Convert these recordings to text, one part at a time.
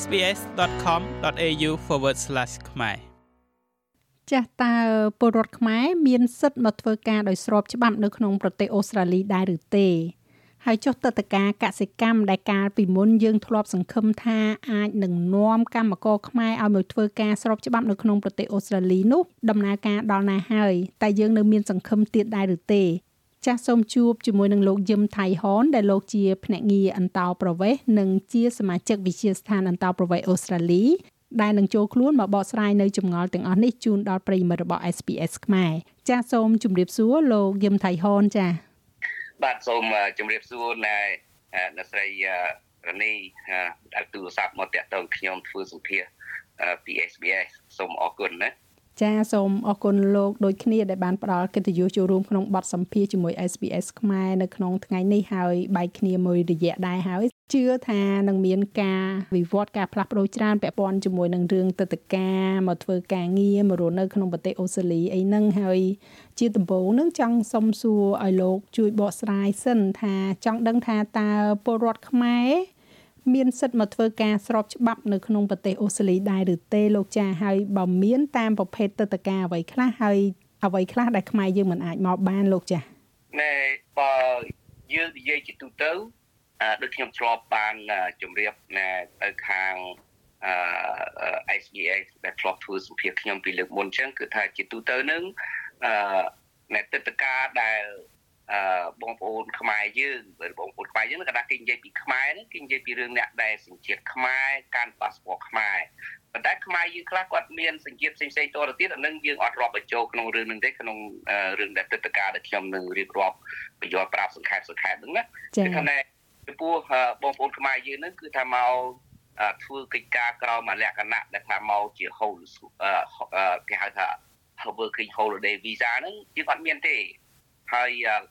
sbs.com.au/ ខ្មែរចាស់តើពលរដ្ឋខ្មែរមានសិទ្ធិមកធ្វើការដោយស្របច្បាប់នៅក្នុងប្រទេសអូស្ត្រាលីដែរឬទេហើយចុះតតកាកសិកម្មដែលកាលពីមុនយើងធ្លាប់សង្ឃឹមថាអាចនឹងនាំកម្មករខ្មែរឲ្យមកធ្វើការស្របច្បាប់នៅក្នុងប្រទេសអូស្ត្រាលីនោះដំណើរការដល់ណាហើយតែយើងនៅមានសង្ឃឹមទៀតដែរឬទេ ចាសសូមជួបជាមួយនឹងលោកយឹមថៃហនដែលលោកជាភ្នាក់ងារអន្តោប្រវេសន៍និងជាសមាជិកវិទ្យាស្ថានអន្តោប្រវេសន៍អូស្ត្រាលីដែលនឹងចូលខ្លួនមកបកស្រាយនៅចម្ងល់ទាំងអស់នេះជូនដល់ប្រិយមិត្តរបស់ SPS ខ្មែរចាសសូមជម្រាបសួរលោកយឹមថៃហនចាសបាទសូមជម្រាបសួរណែអ្នកស្រីរនីដែលទូរស័ព្ទមកតាក់ទងខ្ញុំធ្វើសម្ភារពី SBS សូមអរគុណណា ចាសូមអរគុណលោកដូចគ្នាដែលបានផ្ដល់កិត្តិយសចូលរួមក្នុងបទសម្ភាសជាមួយ SBS ខ្មែរនៅក្នុងថ្ងៃនេះហើយបែកគ្នាមួយរយៈដែរហើយជឿថានឹងមានការវិវត្តការផ្លាស់ប្ដូរច្រើនពាក់ព័ន្ធជាមួយនឹងរឿងទឹកតការមកធ្វើការងារមករស់នៅក្នុងប្រទេសអូស្ត្រាលីអីហ្នឹងហើយជាដំបូងនឹងចង់សុំសួរឲ្យលោកជួយបកស្រាយសិនថាចង់ដឹងថាតើពលរដ្ឋខ្មែរ មានសិទ្ធិមកធ្វើការស្របច្បាប់នៅក្នុងប្រទេសអូស្ត្រាលីដែរឬទេលោកចាហើយបើមានតាមប្រភេទទឹកតការអ្វីខ្លះហើយអ្វីខ្លះដែលខ្មែរយើងមិនអាចមកបានលោកចាណែបើយើងនិយាយជាទូទៅដូចខ្ញុំធ្លាប់បានជម្រាបណែទៅខាងអឺ SBA ដែលធ្លាប់ធ្វើសម្ភារខ្ញុំពីលើកមុនអញ្ចឹងគឺថាជាទូទៅនឹងអឺអ្នកទឹកតការដែល អឺបងប្អូនខ្មែរយើងបងប្អូនខ្មែរយើងកណ្ដាស់គេនិយាយពីខ្មែរហ្នឹងគេនិយាយពីរឿងអ្នកដែលសញ្ជាតិខ្មែរកាន់ប៉ាសពតខ្មែរប៉ុន្តែខ្មែរយើងខ្លះគាត់មានសញ្ជាតិផ្សេងផ្សេងតទៅទៀតអានឹងយើងអត់រាប់បញ្ចូលក្នុងរឿងនឹងទេក្នុងរឿងដែលទឹកតការដែលខ្ញុំនឹងរៀបរាប់បញ្យល់ប្រាប់សង្ខេបសង្ខេបហ្នឹងណាគឺថាចំពោះបងប្អូនខ្មែរយើងហ្នឹងគឺថាមកធ្វើកិច្ចការក្រៅមកលក្ខណៈដែលថាមកជា whole គេហៅថា working holiday visa ហ្នឹងយើងអត់មានទេ ហើយ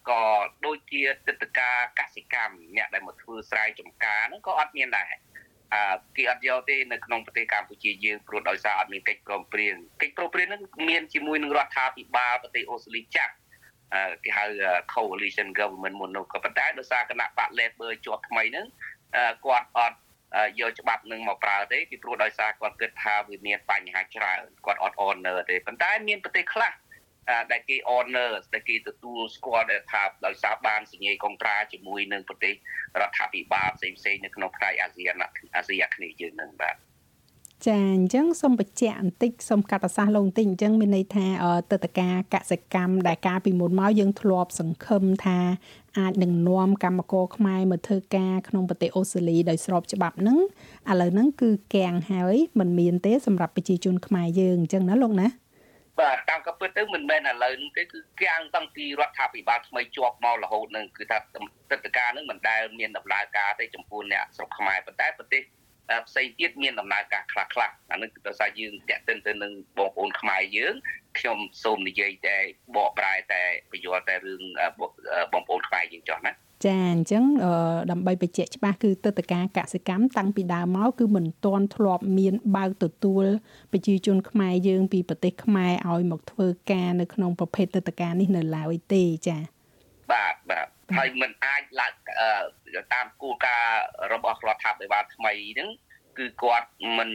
ក៏ដូចជាទឹកតការកសិកម្មអ្នកដែលមកធ្វើស្រែចម្ការហ្នឹងក៏អត់មានដែរអឺគេអត់យកទេនៅក្នុងប្រទេសកម្ពុជាយើងព្រោះដោយសារអត់មានកិច្ចព្រមព្រៀងកិច្ចព្រមព្រៀងហ្នឹងមានជាមួយនឹងរដ្ឋាភិបាលប្រទេសអូស្ត្រាលីចាស់គេហៅ coalition government មុននោះក៏ប៉ុន្តែដោយសារគណៈបក Labor ជាប់ថ្មីហ្នឹងគាត់អត់យកច្បាប់នឹងមកប្រើទេពីព្រោះដោយសារគាត់គិតថាវាមានបញ្ហាច្រើនគាត់អត់ honor ទេប៉ុន្តែមានប្រទេសខ្លះ ដែលគេ honor ដែលគេទទួលស្គាល់ដែលថាដោយសារបានសញ្ញាកុងត្រាជាមួយនឹងប្រទេសរដ្ឋាភិបាលផ្សេងផ្សេងនៅក្នុងផ្នែកអាស៊ានអាស៊ីអាគ្នេយ៍យើងនឹងបាទចាអញ្ចឹងសូមបញ្ជាក់បន្តិចសូមកាត់ប្រសាសន៍លោកបន្តិចអញ្ចឹងមានន័យថាទឹកតការកសិកម្មដែលការពីមុនមកយើងធ្លាប់សង្ឃឹមថាអាចនឹងនាំកម្មករខ្មែរមកធ្វើការក្នុងប្រទេសអូស្ត្រាលីដោយស្របច្បាប់ហ្នឹងឥឡូវហ្នឹងគឺកាំងហើយមិនមានទេសម្រាប់ប្រជាជនខ្មែរយើងអញ្ចឹងណាលោកណា បាទតាមក៏ពិតទៅមិនមែនឥឡូវនេះទេគឺកាំងតាំងពីរដ្ឋាភិបាលថ្មីជាប់មករហូតនឹងគឺថាទឹកតការនឹងមិនដែលមានដំណើរការទេចំពោះអ្នកស្រុកខ្មែរប៉ុន្តែប្រទេសផ្សេងទៀតមានដំណើរការខ្លះខ្លះអានេះគឺដោយសារយើងតាក់ទិនទៅនឹងបងប្អូនខ្មែរយើង ខ្ញុំសូមនិយាយតែបកប្រែតែបញ្យល់តែរឿងបងប្អូនខ្មែរយើងចុះណាចាអញ្ចឹងដើម្បីបញ្ជាក់ច្បាស់គឺទឹកតការកសិកម្មតាំងពីដើមមកគឺមិនទាន់ធ្លាប់មានបើកទទួលប្រជាជនខ្មែរយើងពីប្រទេសខ្មែរឲ្យមកធ្វើការនៅក្នុងប្រភេទទឹកតការនេះនៅឡើយទេចាបាទបាទហើយมันអាចឡើងតាមគោលការណ៍របស់រដ្ឋាភិបាលថ្មីហ្នឹងគឺគាត់មិន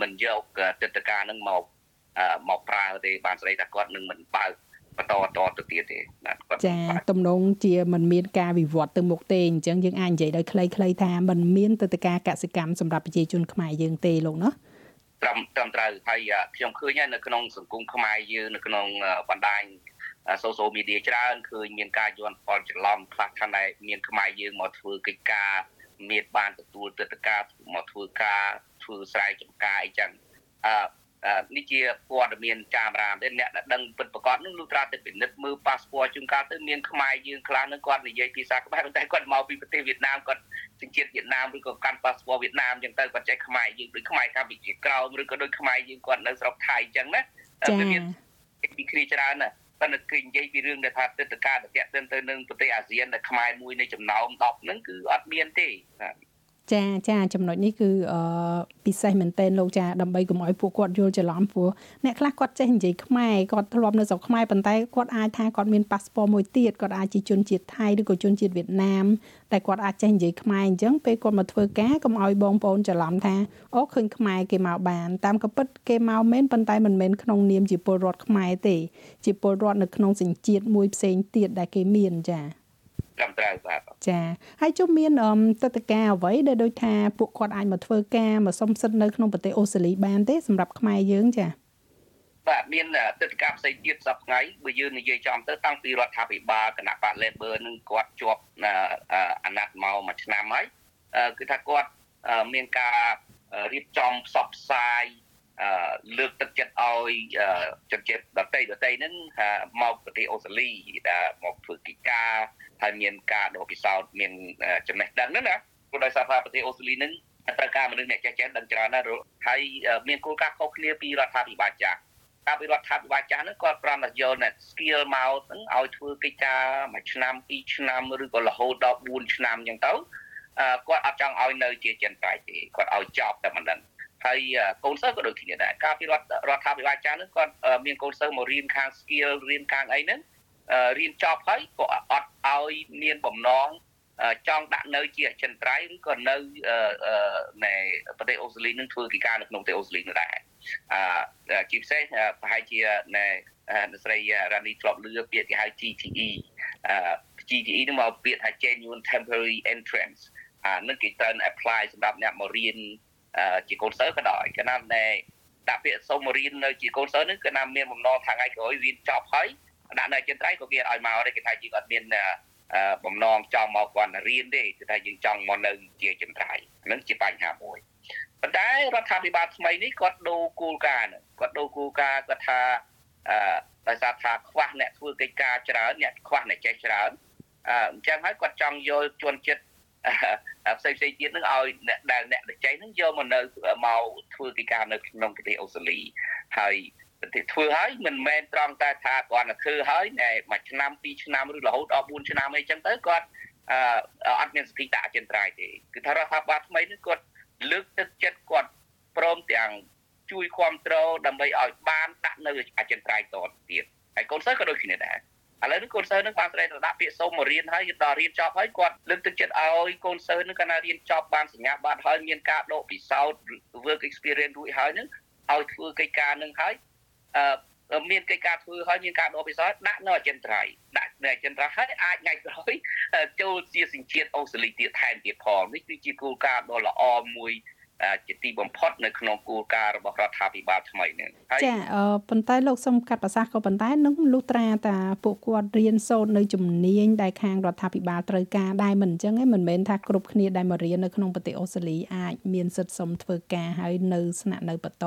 មិនយកទឹកតការហ្នឹងមក មកប្រើទេបានស្ដីថាគាត់នឹងមិនបើកបន្តតទៅទៀតទេបាទគាត់ចាទំនងជាមិនមានការវិវត្តទៅមុខទេអញ្ចឹងយើងអាចនិយាយដោយខ្លីៗថាมันមានទៅតការកសិកម្មសម្រាប់ប្រជាជនខ្មែរយើងទេលោកណាត្រឹមត្រឹមត្រូវហើយខ្ញុំឃើញនៅក្នុងសង្គមខ្មែរយើងនៅក្នុងបណ្ដាញ social media ច្រើនឃើញមានការយន់ផលច្រឡំខ្លះថាតែមានខ្មែរយើងមកធ្វើកិច្ចការមានបានទទួលទឹកតការមកធ្វើការធ្វើស្រែចម្ការអីចឹងអឺ នេះជាព័ត៌មានកាមេរ៉ាទេអ្នកដែលដឹងពិតប្រកបនោះលុះត្រាតែពិនិត្យមើលប៉ាសពតជួនកាលទៅមានខ្មែរយើងខ្លះនឹងគាត់និយាយភាសាខ្មែរតែគាត់មកពីប្រទេសវៀតណាមគាត់សញ្ជាតិវៀតណាមឬក៏កាន់ប៉ាសពតវៀតណាមអញ្ចឹងទៅគាត់ចេះខ្មែរយើងដូចខ្មែរកម្ពុជាក្រោមឬក៏ដូចខ្មែរយើងគាត់នៅស្រុកថៃអញ្ចឹងណាវាមានពីគ្នាច្រើនណាប៉ុន្តែគឺនិយាយពីរឿងដែលថាទឹកតការតេតិនទៅនឹងប្រទេសអាស៊ានដែលខ្មែរមួយនៃចំណោម10ហ្នឹងគឺអត់មានទេ ចាចាចំណុចនេះគឺអឺពិសេសមែនទែនលោកចាដើម្បីកុំឲ្យពួកគាត់យល់ច្រឡំព្រោះអ្នកខ្លះគាត់ចេះនិយាយខ្មែរគាត់ធ្លាប់នៅស្រុកខ្មែរប៉ុន្តែគាត់អាចថាគាត់មានប៉ាសពតមួយទៀតគាត់អាចជាជនជាតិថៃឬក៏ជនជាតិវៀតណាមតែគាត់អាចចេះនិយាយខ្មែរអញ្ចឹងពេលគាត់មកធ្វើការកុំឲ្យបងប្អូនច្រឡំថាអូឃើញខ្មែរគេមកបានតាមកពិតគេមកមែនប៉ុន្តែមិនមែនក្នុងនាមជាពលរដ្ឋខ្មែរទេជាពលរដ្ឋនៅក្នុងសញ្ជាតិមួយផ្សេងទៀតដែលគេមានចា៎ត្រឹមត្រូវបាទ ចាហើយជុំមានទឹកតកាអ្វីដែលដូចថាពួកគាត់អាចមកធ្វើការមកសុំសិទ្ធិនៅក្នុងប្រទេសអូស្ត្រាលីបានទេសម្រាប់ខ្មែរយើងចាបាទមានទឹកតកាផ្សេងទៀតសប្តាហ៍បើយើងនិយាយចំទៅតាំងពីរដ្ឋាភិបាលគណៈបក Labor នឹងគាត់ជាប់អាណត្តិមកមួយឆ្នាំហើយគឺថាគាត់មានការរៀបចំផ្សព្វផ្សាយ លើកទឹកចិត្តឲ្យជនជាតិដទៃដទៃហ្នឹងមកប្រទេសអូស្ត្រាលីដែលមកធ្វើកិច្ចការហើយមានការដកពិសោធន៍មានចំណេះដឹងហ្នឹងណាព្រោះដោយសារថាប្រទេសអូស្ត្រាលីហ្នឹងត្រូវការមនុស្សអ្នកចេះចេះដឹងច្រើនណាស់ហើយមានគោលការណ៍ខុសគ្នាពីរដ្ឋាភិបាលចាស់កាលពីរដ្ឋាភិបាលចាស់ហ្នឹងគាត់ប្រំតែយក net skill មកហ្នឹងឲ្យធ្វើកិច្ចការមួយឆ្នាំពីរឆ្នាំឬក៏រហូតដល់4ឆ្នាំអញ្ចឹងទៅគាត់អត់ចង់ឲ្យនៅជាចិនត្រៃទេគាត់ឲ្យចប់តែមិនដឹង ហើយកូនសិស្សក៏ដូចគ្នាដែរកាលពីរដ្ឋរដ្ឋាភិបាលចាស់ហ្នឹងគាត់មានកូនសិស្សមករៀនខាង skill រៀនខាងអីហ្នឹងរៀនចប់ហើយក៏អត់ឲ្យមានបំណងចង់ដាក់នៅជាអចិន្ត្រៃយ៍ឬក៏នៅនៅប្រទេសអូស្ត្រាលីនឹងធ្វើកិច្ចការនៅក្នុងប្រទេសអូស្ត្រាលីនោះដែរអឺជាពិសេសប្រហែលជានៅអ្នកស្រីរ៉ានីធ្លាប់លឺពាក្យគេហៅ GTE អឺ GTE នឹងមកពាក្យថា genuine temporary entrance អានឹងគេត្រូវ apply សម្រាប់អ្នកមករៀន ជាកូនសិស្សក៏ដោយកាលណាតែដាក់ពាក្យសុំមករៀននៅជាកូនសិស្សនឹងគឺណាមានបំណងថ្ងៃក្រោយរៀនចប់ហើយដាក់នៅចិនត្រៃក៏គេឲ្យមកដែរគេថាយើងអត់មានបំណងចង់មកគាត់រៀនទេគឺថាយើងចង់មកនៅជាចិនត្រៃហ្នឹងជាបញ្ហាមួយប៉ុន្តែរដ្ឋាភិបាលថ្មីនេះគាត់ដូរគោលការណ៍គាត់ដូរគោលការណ៍គាត់ថាអឺដោយសារថាខ្វះអ្នកធ្វើកិច្ចការច្រើនអ្នកខ្វះអ្នកចេះច្រើនអញ្ចឹងហើយគាត់ចង់យកជនជាតិ ផ្សេងផ្សេងទៀតនឹងឲ្យអ្នកដែលអ្នកដចៃនឹងយកមកនៅមកធ្វើកិច្ចការនៅក្នុងប្រទេសអូស្ត្រាលីហើយធ្វើហើយមិនមែនត្រង់តែថាគាត់ទៅធ្វើហើយតែមួយឆ្នាំពីរឆ្នាំឬរហូតដល់4ឆ្នាំអីចឹងទៅគាត់អឺអត់មានសិទ្ធិដាក់អចិន្ត្រៃយ៍ទេគឺថារដ្ឋាភិបាលថ្មីនេះគាត់លើកទឹកចិត្តគាត់ព្រមទាំងជួយគ្រប់គ្រងដើម្បីឲ្យបានដាក់នៅអចិន្ត្រៃយ៍តទៀតហើយកូនសិស្សក៏ដូចគ្នាដែរ ឥឡូវនេះកូនសិស្សនឹងបានស្ដីទៅដាក់ពាក្យសូមមករៀនហើយដល់រៀនចប់ហើយគាត់លើកទឹកចិត្តឲ្យកូនសិស្សនឹងកាលណារៀនចប់បានសញ្ញាបត្រហើយមានការដកពិសោធន៍ work experience រួចហើយនឹងឲ្យធ្វើកិច្ចការនឹងហើយអឺមានកិច្ចការធ្វើហើយមានការដកពិសោធន៍ដាក់នៅអចិន្ត្រៃយ៍ដាក់នៅអចិន្ត្រៃយ៍ហើយអាចថ្ងៃក្រោយចូលជាសញ្ជាតិអូស្ត្រាលីទៀតថែមទៀតផងនេះគឺជាគោលការណ៍ដ៏ល្អមួយ ជាទីបំផុតនៅក្នុងគោលការណ៍របស់រដ្ឋាភិបាលថ្មីនេះហើយចាប៉ុន្តែលោកសុំកាត់ប្រសាសន៍ក៏ប៉ុន្តែនឹងលុះត្រាតាពួកគាត់រៀនសូត្រនៅជំនាញដែលខាងរដ្ឋាភិបាលត្រូវការដែរមិនអញ្ចឹងឯងមិនមែនថាគ្រប់គ្នាដែលមករៀននៅក្នុងប្រទេសអូស្ត្រាលីអាចមានសិទ្ធិសុំធ្វើការហើយនៅស្នាក់នៅបន្ត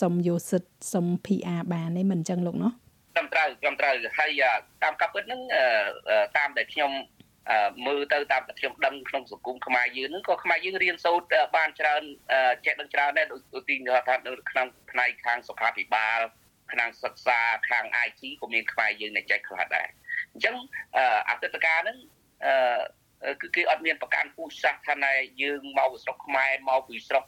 សុំយកសិទ្ធិសុំ PR បានទេមិនអញ្ចឹងលោកនោះត្រឹមត្រូវត្រឹមត្រូវហើយតាមកាប់ពិតហ្នឹងតាមដែលខ្ញុំ មើលទៅតាមតែខ្ញុំដឹងក្នុងសង្គមខ្មែរយើងហ្នឹងក៏ខ្មែរយើងរៀនសូត្របានច្រើនចេះដឹងច្រើនដែរដូចទីថានៅក្នុងផ្នែកខាងសុខាភិបាលខាងសិក្សាខាង IT ក៏មានខ្មែរយើងដែលចេះខ្លះដែរអញ្ចឹងអតីតកាលហ្នឹងគឺគេអត់មានប្រកាន់ពូជសាសន៍ថាណែយើងមកពីស្រុកខ្មែរមកពីស្រុក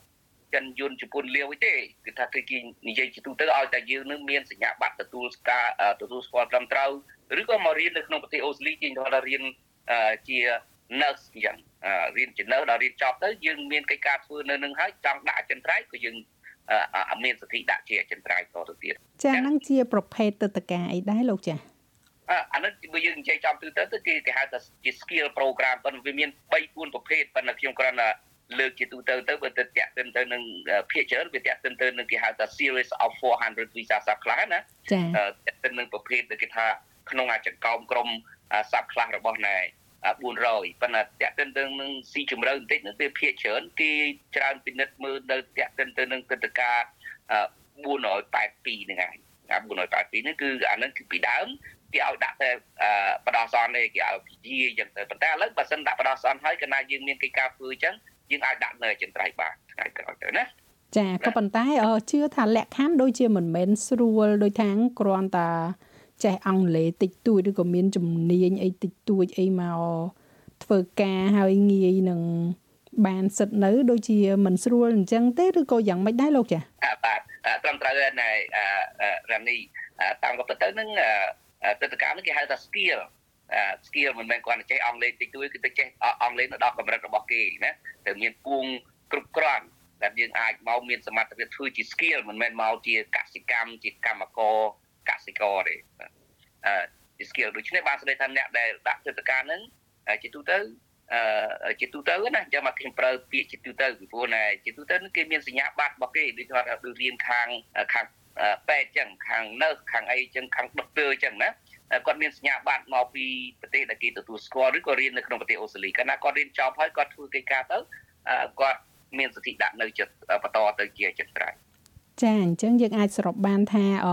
ចិនយួនជប៉ុនលាវទេគឺថាគឺគេនិយាយជាទូទៅឲ្យតែយើងនឹងមានសញ្ញាបត្រទទួលស្គាល់ទទួលស្គាល់ត្រឹមត្រូវឬក៏មករៀននៅក្នុងប្រទេសអូស្ត្រាលីគេថារៀន ជា nurse អញ្ចឹងរៀនជា nurse ដល់រៀនចប់ទៅយើងមានកិច្ចការធ្វើនៅនឹងហើយចង់ដាក់អចិន្ត្រៃយ៍ក៏យើងអត់មានសិទ្ធិដាក់ជាអចិន្ត្រៃយ៍តទៅទៀតចាហ្នឹងជា ប្រភេទទឹកតកាអីដែរលោកចាអានេះបើយើងនិយាយចំទូទៅទៅគេគេហៅថាជា skill program ប៉ុន្តែវាមាន3 4ប្រភេទប៉ុន្តែខ្ញុំគ្រាន់តែលើកជាទូទៅទៅបើទៅតាក់ទិនទៅនឹងភាគច្រើនវាតាក់ទិនទៅនឹងគេហៅថា series of 400 visa sub class ណាចាតាក់ទិននឹងប្រភេទដែលគេថាក្នុងអាចង្កោមក្រុម sub class របស់ណែ400ប៉ុន្តែតាក់ទិនទៅនឹងស៊ីជម្រៅបន្តិចនោះវាភាគច្រើនគេច្រើនពិនិត្យមើលនៅតាក់ទិនទៅនឹងទឹកតកា482ហ្នឹងឯងអា482នេះគឺអានឹងគឺពីដើមគេឲ្យដាក់តែបដោះសនទេគេឲ្យពីយាអញ្ចឹងទៅប៉ុន្តែឥឡូវបើសិនដាក់បដោះសនហើយកណាយើងមានកិច្ចការធ្វើអញ្ចឹងយើងអាចដាក់នៅចន្ទ្រៃបានថ្ងៃក្រោយទៅណាចាក៏ប៉ុន្តែជឿថាលក្ខខណ្ឌដូចជាមិនមែនស្រួលដូចខាងគ្រាន់តែ ចេះអង់គ្លេសតិចតួចឬក៏មានជំនាញអីតិចតួចអីមកធ្វើការហើយងាយនឹងបានសិទ្ធនៅដូចជាមិនស្រួលអញ្ចឹងទេឬក៏យ៉ាងម៉េចដែរលោកចាបាទត្រឹមត្រូវណែរ៉ានីតាមក៏ទៅនឹងទឹកតកម្មនេះគេហៅថា skill skill មិនមែនគាត់ចេះអង់គ្លេសតិចតួចគឺទៅចេះអង់គ្លេសនៅដល់កម្រិតរបស់គេណាទៅមានពួងគ្រប់គ្រាន់ដែលយើងអាចមកមានសមត្ថភាពធ្វើជា skill មិនមែនមកជាកសិកម្មជាកម្មករ កសិករទេអឺជា skill ដូច្នេះបានស្ដីថាអ្នកដែលដាក់ទឹកតកម្មហ្នឹងជាទូទៅអឺជាទូទៅណាចាំមកខ្ញុំប្រើពាក្យជាទូទៅពីព្រោះណែជាទូទៅគេមានសញ្ញាបត្ររបស់គេដូចថាដូចរៀនខាងខាងពេទ្យចឹងខាងនៅខាងអីចឹងខាងដុកទ័រចឹងណាគាត់មានសញ្ញាបត្រមកពីប្រទេសដែលគេទទួលស្គាល់ឬក៏រៀននៅក្នុងប្រទេសអូស្ត្រាលីកាលណាគាត់រៀនចប់ហើយគាត់ធ្វើកិច្ចការទៅគាត់មានសិទ្ធិដាក់នៅចិត្តបន្តទៅជាចិត្តត្រៃ ចាអញ្ចឹងយើងអាចសរុបបានថាអ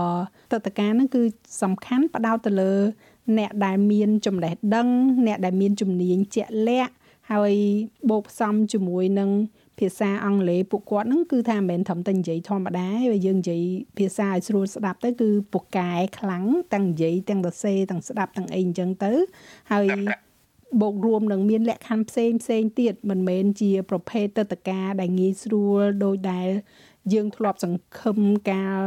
តតកាហ្នឹងគឺសំខាន់ផ្ដោតទៅលើ អ្នកដែលមានចំណេះដឹង អ្នកដែលមានជំនាញជាក់លាក់ហើយបូកផ្សំជាមួយនឹងភាសាអង់គ្លេសពួកគាត់ហ្នឹងគឺថាមិនមែនត្រឹមតែនិយាយធម្មតាទេបើយើងនិយាយភាសាឲ្យស្រួលស្ដាប់ទៅគឺពូកែខ្លាំងទាំងនិយាយទាំងសរសេរទាំងស្ដាប់ទាំងអីអញ្ចឹងទៅ ហើយបូករួមនឹងមានលក្ខខណ្ឌផ្សេងផ្សេងទៀតមិនមែនជាប្រភេទទឹកតកាដែលងាយស្រួលដោយដែល យើងធ្លាប់សង្ឃឹមការ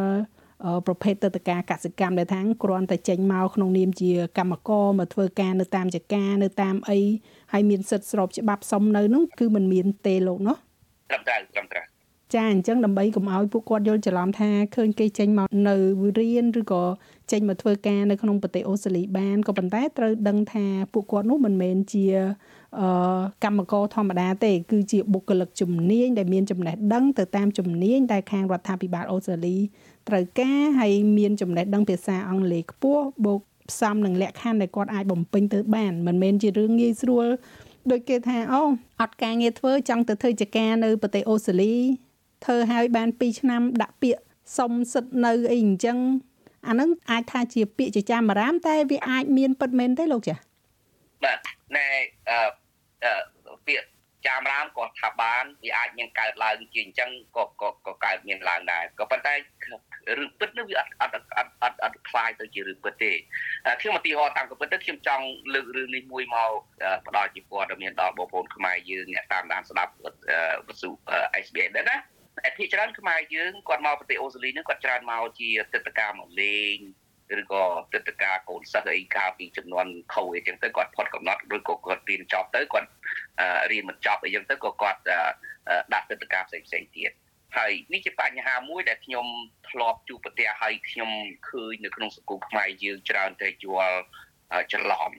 ប្រភេទទឹកតការកសិកម្មដែលថាគ្រាន់តែចេញមកក្នុងនាមជាកម្មករមកធ្វើការនៅតាមចាការនៅតាមអីហើយមានសិទ្ធិស្របច្បាប់សុំនៅនោះគឺมันមានទេលោកនោះត្រឹមត្រូវត្រឹមត្រូវ ចាអញ្ចឹងដើម្បីកុំឲ្យពួកគាត់យល់ច្រឡំថាឃើញគេចេញមកនៅរៀនឬក៏ចេញមកធ្វើការនៅក្នុងប្រទេសអូស្ត្រាលីបានក៏ប៉ុន្តែត្រូវដឹងថាពួកគាត់នោះមិនមែនជាអឺកម្មករធម្មតាទេគឺជាបុគ្គលិកជំនាញដែលមានចំណេះដឹងទៅតាមជំនាញដែលខាងរដ្ឋាភិបាលអូស្ត្រាលីត្រូវការហើយមានចំណេះដឹងភាសាអង់គ្លេសខ្ពស់បូកផ្សំនឹងលក្ខខណ្ឌដែលគាត់អាចបំពេញទៅបានមិនមែនជារឿងងាយស្រួលដូចគេថាអូអត់ការងារធ្វើចង់ទៅធ្វើចការនៅប្រទេសអូស្ត្រាលី ធ្វើឲ្យបាន2ឆ្នាំដាក់ពាក្យសុំសិទ្ធនៅអីអញ្ចឹងអានឹងអាចថាជាពាក្យចចាមអារាមតែវាអាចមានពិតមែនទេលោកចាបាទណែអឺពាក្យចាមរាមក៏ថាបានវាអាចមានកើតឡើងជាអញ្ចឹងក៏ក៏កើតមានឡើងដែរក៏ប៉ុន្តែរឿងពិតនោះវាអត់អត់អត់អត់អត់คล้ายទៅជារឿងពិតទេខ្ញុំឧទាហរណ៍តាមពិតទៅខ្ញុំចង់លើករឿងនេះមួយមកផ្ដល់ជាព័ត៌មានដល់បងប្អូនខ្មែរយើងអ្នកតាមដានស្ដាប់វិទ្យុ SBS ដែរណា អភិច្រើនខ្មែរយើងគាត់មកប្រទេសអូស្ត្រាលីនឹងគាត់ច្រើនមកជាទឹកតការមកលេងឬក៏ទឹកតការកូនសិស្សអីកាលពីចំនួនខូវអីចឹងទៅគាត់ផុតកំណត់ឬក៏គាត់រៀនចប់ទៅគាត់រៀនមិនចប់អីចឹងទៅក៏គាត់ដាក់ទឹកតការផ្សេងផ្សេងទៀតហើយនេះជាបញ្ហាមួយដែលខ្ញុំធ្លាប់ជួបប្រទះហើយខ្ញុំឃើញនៅក្នុងសង្គមខ្មែរយើងច្រើនតែយល់ច្រឡំ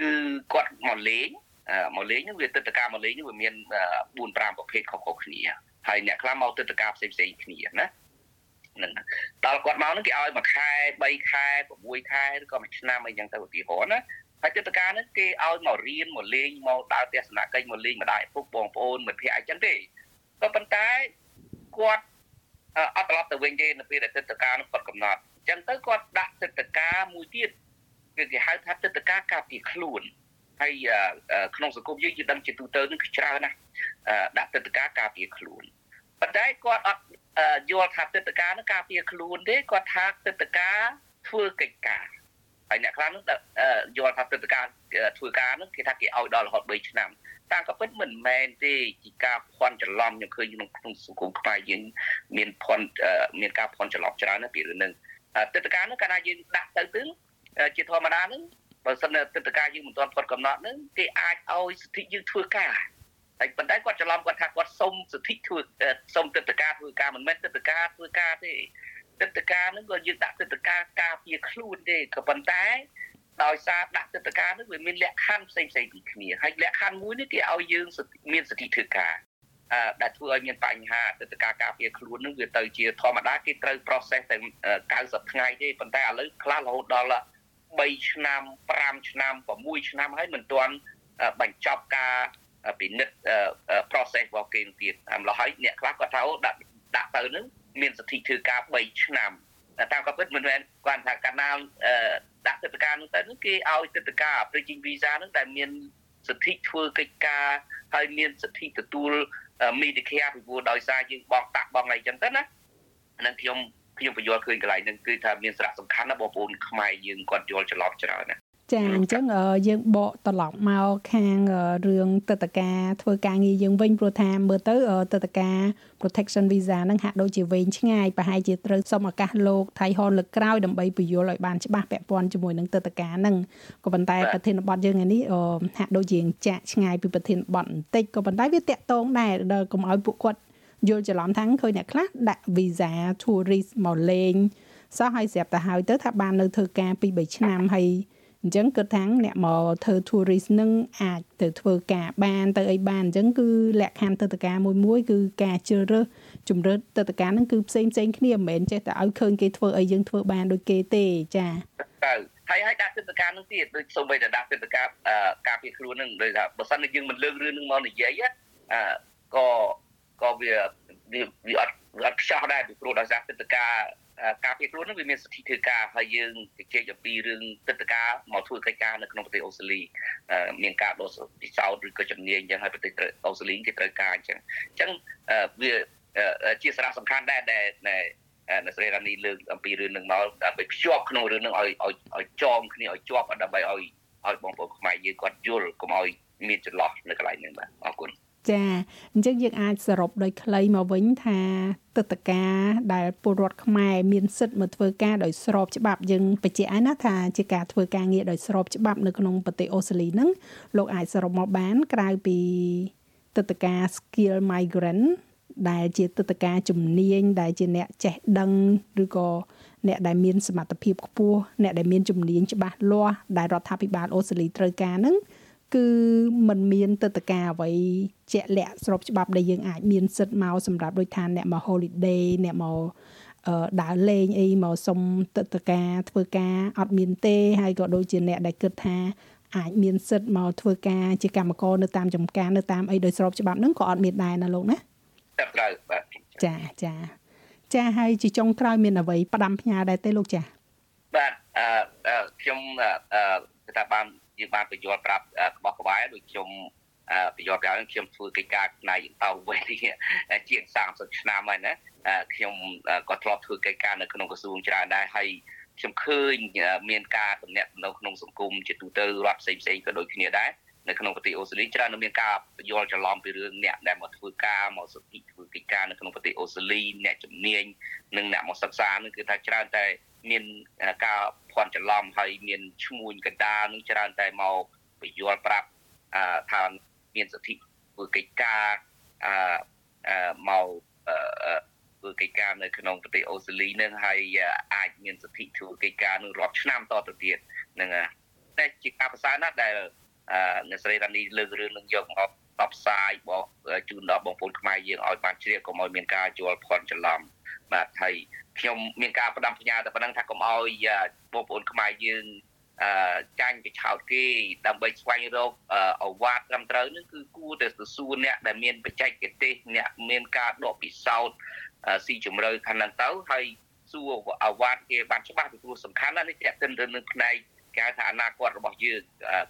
គឺគាត់មកលេងមកលេងនឹងវាទឹកតការមកលេងនឹងវាមាន4 5ប្រភេទខុសៗគ្នា ហើយអ្នកខ្លះមកទឹកតការផ្សេងផ្សេងគ្នាណាហ្នឹងដល់គាត់មកហ្នឹងគេឲ្យមួយខែ3ខែ6ខែឬក៏មួយឆ្នាំអីចឹងទៅឧទាហរណ៍ណាហើយទឹកតការហ្នឹងគេឲ្យមករៀនមកលេងមកដើរទស្សនកិច្ចមកលេងម្ដាយពុកបងប្អូនមិត្តភ័ក្តិអីចឹងទេក៏ប៉ុន្តែគាត់អត់ត្រឡប់ទៅវិញទេនៅពេលដែលទឹកតការនោះគាត់កំណត់អញ្ចឹងទៅគាត់ដាក់ទឹកតការមួយទៀតគឺគេហៅថាទឹកតការការពារខ្លួន ហើយក្នុងសង្គមយើងយើងដឹងជាទូទៅនឹងច្រើនណាស់ដាក់ទឹកតការការពារខ្លួនប៉ុន្តែគាត់អត់យល់ថាទឹកតការនឹងការពារខ្លួនទេគាត់ថាទឹកតការធ្វើកិច្ចការហើយអ្នកខ្លះនឹងយល់ថាទឹកតការធ្វើការនឹងគេថាគេឲ្យដល់រហូត3ឆ្នាំតាមក៏ពិតមិនមែនទេជាការភ័ន្តច្រឡំខ្ញុំឃើញក្នុងក្នុងសង្គមខ្មែរយើងមានភ័ន្តមានការភ័ន្តច្រឡំច្រើនណាស់ពីរឿងហ្នឹងទឹកតការនោះកាលណាយើងដាក់ទៅទៅជាធម្មតាហ្នឹង បើសិនទឹកតការយើងមិនទាន់ផុតកំណត់ហ្នឹងគេអាចឲ្យសិទ្ធិយើងធ្វើការហើយប៉ុន្តែគាត់ច្រឡំគាត់ថាគាត់សុំសិទ្ធិធ្វើសុំទឹកតការធ្វើការមិនមែនទឹកតការធ្វើការទេទឹកតការហ្នឹងក៏យើងដាក់ទឹកតការការពារខ្លួនទេក៏ប៉ុន្តែដោយសារដាក់ទឹកតការនោះវាមានលក្ខខណ្ឌផ្សេងផ្សេងពីគ្នាហើយលក្ខខណ្ឌមួយនេះគេឲ្យយើងមានសិទ្ធិធ្វើការអឺដែលធ្វើឲ្យមានបញ្ហាទឹកតការការពារខ្លួននឹងវាទៅជាធម្មតាគេត្រូវ process តែ90ថ្ងៃទេប៉ុន្តែឥឡូវខ្លះរហូតដល់ 3ឆ្នាំ5ឆ្នាំ6ឆ្នាំហើយមិនទាន់បញ្ចប់ការពិនិត្យ process របស់គេទៀតម្ល៉េះហើយអ្នកខ្លះគាត់ថាដាក់ដាក់ទៅនឹងមានសិទ្ធិធ្វើការ3ឆ្នាំតាមក៏ពិតមិនមែនគាត់ថាកាលណាដាក់ទឹកតការនោះទៅនោះគេឲ្យទឹកតការ bridging visa នោះតែមានសិទ្ធិធ្វើកិច្ចការហើយមានសិទ្ធិទទួល Medicare ពីព្រោះដោយសារយើងបង់តាក់បង់អីចឹងទៅណាហ្នឹងខ្ញុំ ខ្ញុំបញ្យល់ឃើញកន្លែងហ្នឹងគឺថាមានសារៈសំខាន់ណាស់បងប្អូនខ្មែរយើងគាត់យល់ច្រឡំច្រើនណាចាអញ្ចឹងយើងបកត្រឡប់មកខាងរឿងទឹកតការធ្វើការងារយើងវិញព្រោះថាមើលទៅទឹកតការ protection visa ហ្នឹងហាក់ដូចជាវែងឆ្ងាយប្រហែលជាត្រូវសុំឱកាសលោកថៃហនលើកក្រោយដើម្បីពយល់ឲ្យបានច្បាស់ពាក់ព័ន្ធជាមួយនឹងទឹកតការហ្នឹងក៏ប៉ុន្តែប្រធានបទយើងនេះហាក់ដូចជាចាក់ឆ្ងាយពីប្រធានបទបន្តិចក៏ប៉ុន្តែវាតាក់ទងដែរដល់កុំឲ្យពួកគាត់ យល់ច្រឡំថាឃើញអ្នកខ្លះដាក់ visa tourist មកលេងសោះឲ្យស្រាប់តែហើយទៅថាបាននៅធ្វើការ2 3ឆ្នាំហើយអញ្ចឹងគិតថាអ្នកមកធ្វើ tourist នឹងអាចទៅធ្វើការបានទៅអីបានអញ្ចឹងគឺលក្ខខណ្ឌទឹកតការមួយមួយគឺការជ្រើសរើសជំរឿទឹកតការហ្នឹងគឺផ្សេងផ្សេងគ្នាមិនមែនចេះតែឲ្យឃើញគេធ្វើអីយើងធ្វើបានដូចគេទេចាទៅហើយហើយដាក់ទឹកតការហ្នឹងទៀតដូចសូម្បីតែដាក់ទឹកតការការពារខ្លួនហ្នឹងដូចថាបើសិនជាយើងមិនលើករឿងហ្នឹងមកនិយាយក៏ ក៏វាវាអត់អត់ខ្ចោះដែរពីព្រោះដោយសារទឹកតការការពារខ្លួននឹងវាមានសិទ្ធិធ្វើការហើយយើងជជែកអំពីរឿងទឹកតការមកធ្វើកិច្ចការនៅក្នុងប្រទេសអូស្ត្រាលីមានការដោះពិសោធន៍ឬក៏ជំនាញអញ្ចឹងហើយប្រទេសអូស្ត្រាលីគេត្រូវការអញ្ចឹងអញ្ចឹងវាជាសារៈសំខាន់ដែរដែលអ្នកស្រីរ៉ានីលើកអំពីរឿងនឹងមកដើម្បីភ្ជាប់ក្នុងរឿងនឹងឲ្យឲ្យឲ្យចងគ្នាឲ្យជាប់ដើម្បីឲ្យឲ្យបងប្អូនខ្មែរយើងគាត់យល់កុំឲ្យមានចន្លោះនៅកន្លែងនេះបាទអរគុណ ចាអញ្ចឹងយើងអាចសរុបដោយខ្លីមកវិញថាទឹកតការដែលពលរដ្ឋខ្មែរមានសិទ្ធិមកធ្វើការដោយស្របច្បាប់យើងបញ្ជាក់ឲ្យណាថាជាការធ្វើការងារដោយស្របច្បាប់នៅក្នុងប្រទេសអូស្ត្រាលីហ្នឹងលោកអាចសរុបមកបានក្រៅពីទឹកតការ skill migrant ដែលជាទឹកតការជំនាញដែលជាអ្នកចេះដឹងឬក៏អ្នកដែលមានសមត្ថភាពខ្ពស់អ្នកដែលមានជំនាញច្បាស់លាស់ដែលរដ្ឋាភិបាលអូស្ត្រាលីត្រូវការហ្នឹង គឺมันមានទឹកតការអ្វីជាក់លាក់ស្របច្បាប់ដែលយើងអាចមានសិទ្ធមកសម្រាប់ដូចថាអ្នកមក holiday អ្នកមកអឺដើរលេងអីមកសុំទឹកតការធ្វើការអត់មានទេហើយក៏ដូចជាអ្នកដែលគិតថាអាចមានសិទ្ធមកធ្វើការជាកម្មករនៅតាមចំការនៅតាមអីដោយស្របច្បាប់ហ្នឹងក៏អត់មានដែរណាលោកណាតែត្រូវបាទចាចាចាហើយជាចុងក្រោយមានអ្វីផ្ដាំផ្ញើដែរទេលោកចាបាទអឺខ្ញុំអឺថាបាន យើងបានបញ្យល់ប្រាប់ក្បោះក្បែរដូចខ្ញុំបញ្យល់ប្រាប់ខ្ញុំធ្វើកិច្ចការផ្នែកតវេជាង30ឆ្នាំហើយណាខ្ញុំក៏ធ្លាប់ធ្វើកិច្ចការនៅក្នុងក្រសួងច្រើនដែរហើយខ្ញុំឃើញមានការតំណាក់នៅក្នុងសង្គមជាទូទៅរដ្ឋផ្សេងផ្សេងក៏ដូចគ្នាដែរនៅក្នុងប្រទេសអូស្ត្រាលីច្រើនមានការយល់ច្រឡំពីរឿងអ្នកដែលមកធ្វើការមកសិទ្ធិធ្វើកិច្ចការនៅក្នុងប្រទេសអូស្ត្រាលីអ្នកជំនាញនិងអ្នកមកសិក្សានឹងគឺថាច្រើនតែ មានការភ័ន្តច្រឡំហើយមានឈ្មួញកណ្ដាលនឹងច្រើនតែមកពយល់ប្រាប់ថាមានសិទ្ធិធ្វើកិច្ចការមកធ្វើកិច្ចការនៅក្នុងប្រទេសអូស្ត្រាលីនឹងហើយអាចមានសិទ្ធិធ្វើកិច្ចការនឹងរាប់ឆ្នាំតទៅទៀតនឹងតែជាការប្រសើរណាស់ដែលអ្នកស្រីរ៉ានីលើករឿងនឹងយកមកផ្សព្វផ្សាយបកជូនដល់បងប្អូនខ្មែរយើងឲ្យបានជ្រាបកុំឲ្យមានការយល់ភ័ន្តច្រឡំបាទហើយ ខ្ញុំមានការផ្ដាំផ្ញើតែប៉ុណ្ណឹងថាកុំឲ្យបងប្អូនខ្មែរយើងអឺចាញ់ទៅឆោតគេដើម្បីស្វែងរកអវ៉ាតត្រឹមត្រូវនឹងគឺគួរតែទៅសួរអ្នកដែលមានបច្ចេកទេសអ្នកមានការដកពិសោធន៍ស៊ីជម្រៅខាងហ្នឹងទៅហើយសួរអវ៉ាតគេបានច្បាស់ពីព្រោះសំខាន់ណាស់នេះតេតិនទៅនឹងផ្នែក គេថាអនាគតរបស់យើង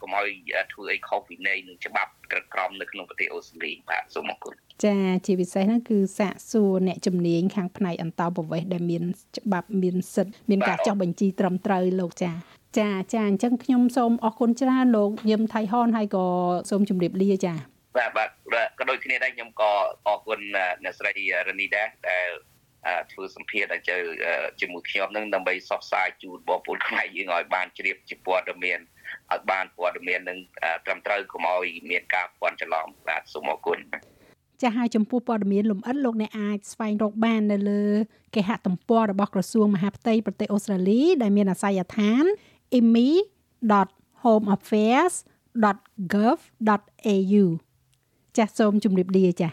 កុំឲ្យធ្វើអីខុសពីនៃនឹងច្បាប់ក្រក្រមនៅក្នុងប្រទេសអូស្ត្រាលីបាទសូមអរគុណចាជាពិសេសហ្នឹងគឺសាកសួរអ្នកជំនាញខាងផ្នែកអន្តោប្រវេសន៍ដែលមានច្បាប់មានសិទ្ធិមានការចុះបញ្ជីត្រឹមត្រូវលោកចាចាចាអញ្ចឹងខ្ញុំសូមអរគុណច្រើនលោកយឹមថៃហនហើយក៏សូមជម្រាបលាចាបាទបាទក៏ដូចគ្នាដែរខ្ញុំក៏អរគុណអ្នកស្រីរនីដែរដែល ធ្វើសម្ភារឲ្យទៅជាមួយខ្ញុំនឹងដើម្បីសកស្ាយជូនបងប្អូនខ្មែរយើងឲ្យបានជ្រាបជាព័ត៌មានឲ្យបានព័ត៌មាននឹងត្រឹមត្រូវកុំឲ្យមានការពាន់ច្រឡំបាទសូមអរគុណចាស់ហើយចំពោះព័ត៌មានលម្អិតលោកអ្នកអាចស្វែងរកបាននៅលើគេហទំព័ររបស់ក្រសួងមហាផ្ទៃប្រទេសអូស្ត្រាលី ដែលមានអាសយដ្ឋាន imi.homeaffairs.gov.au ចាសសូមជម្រាបលាចាស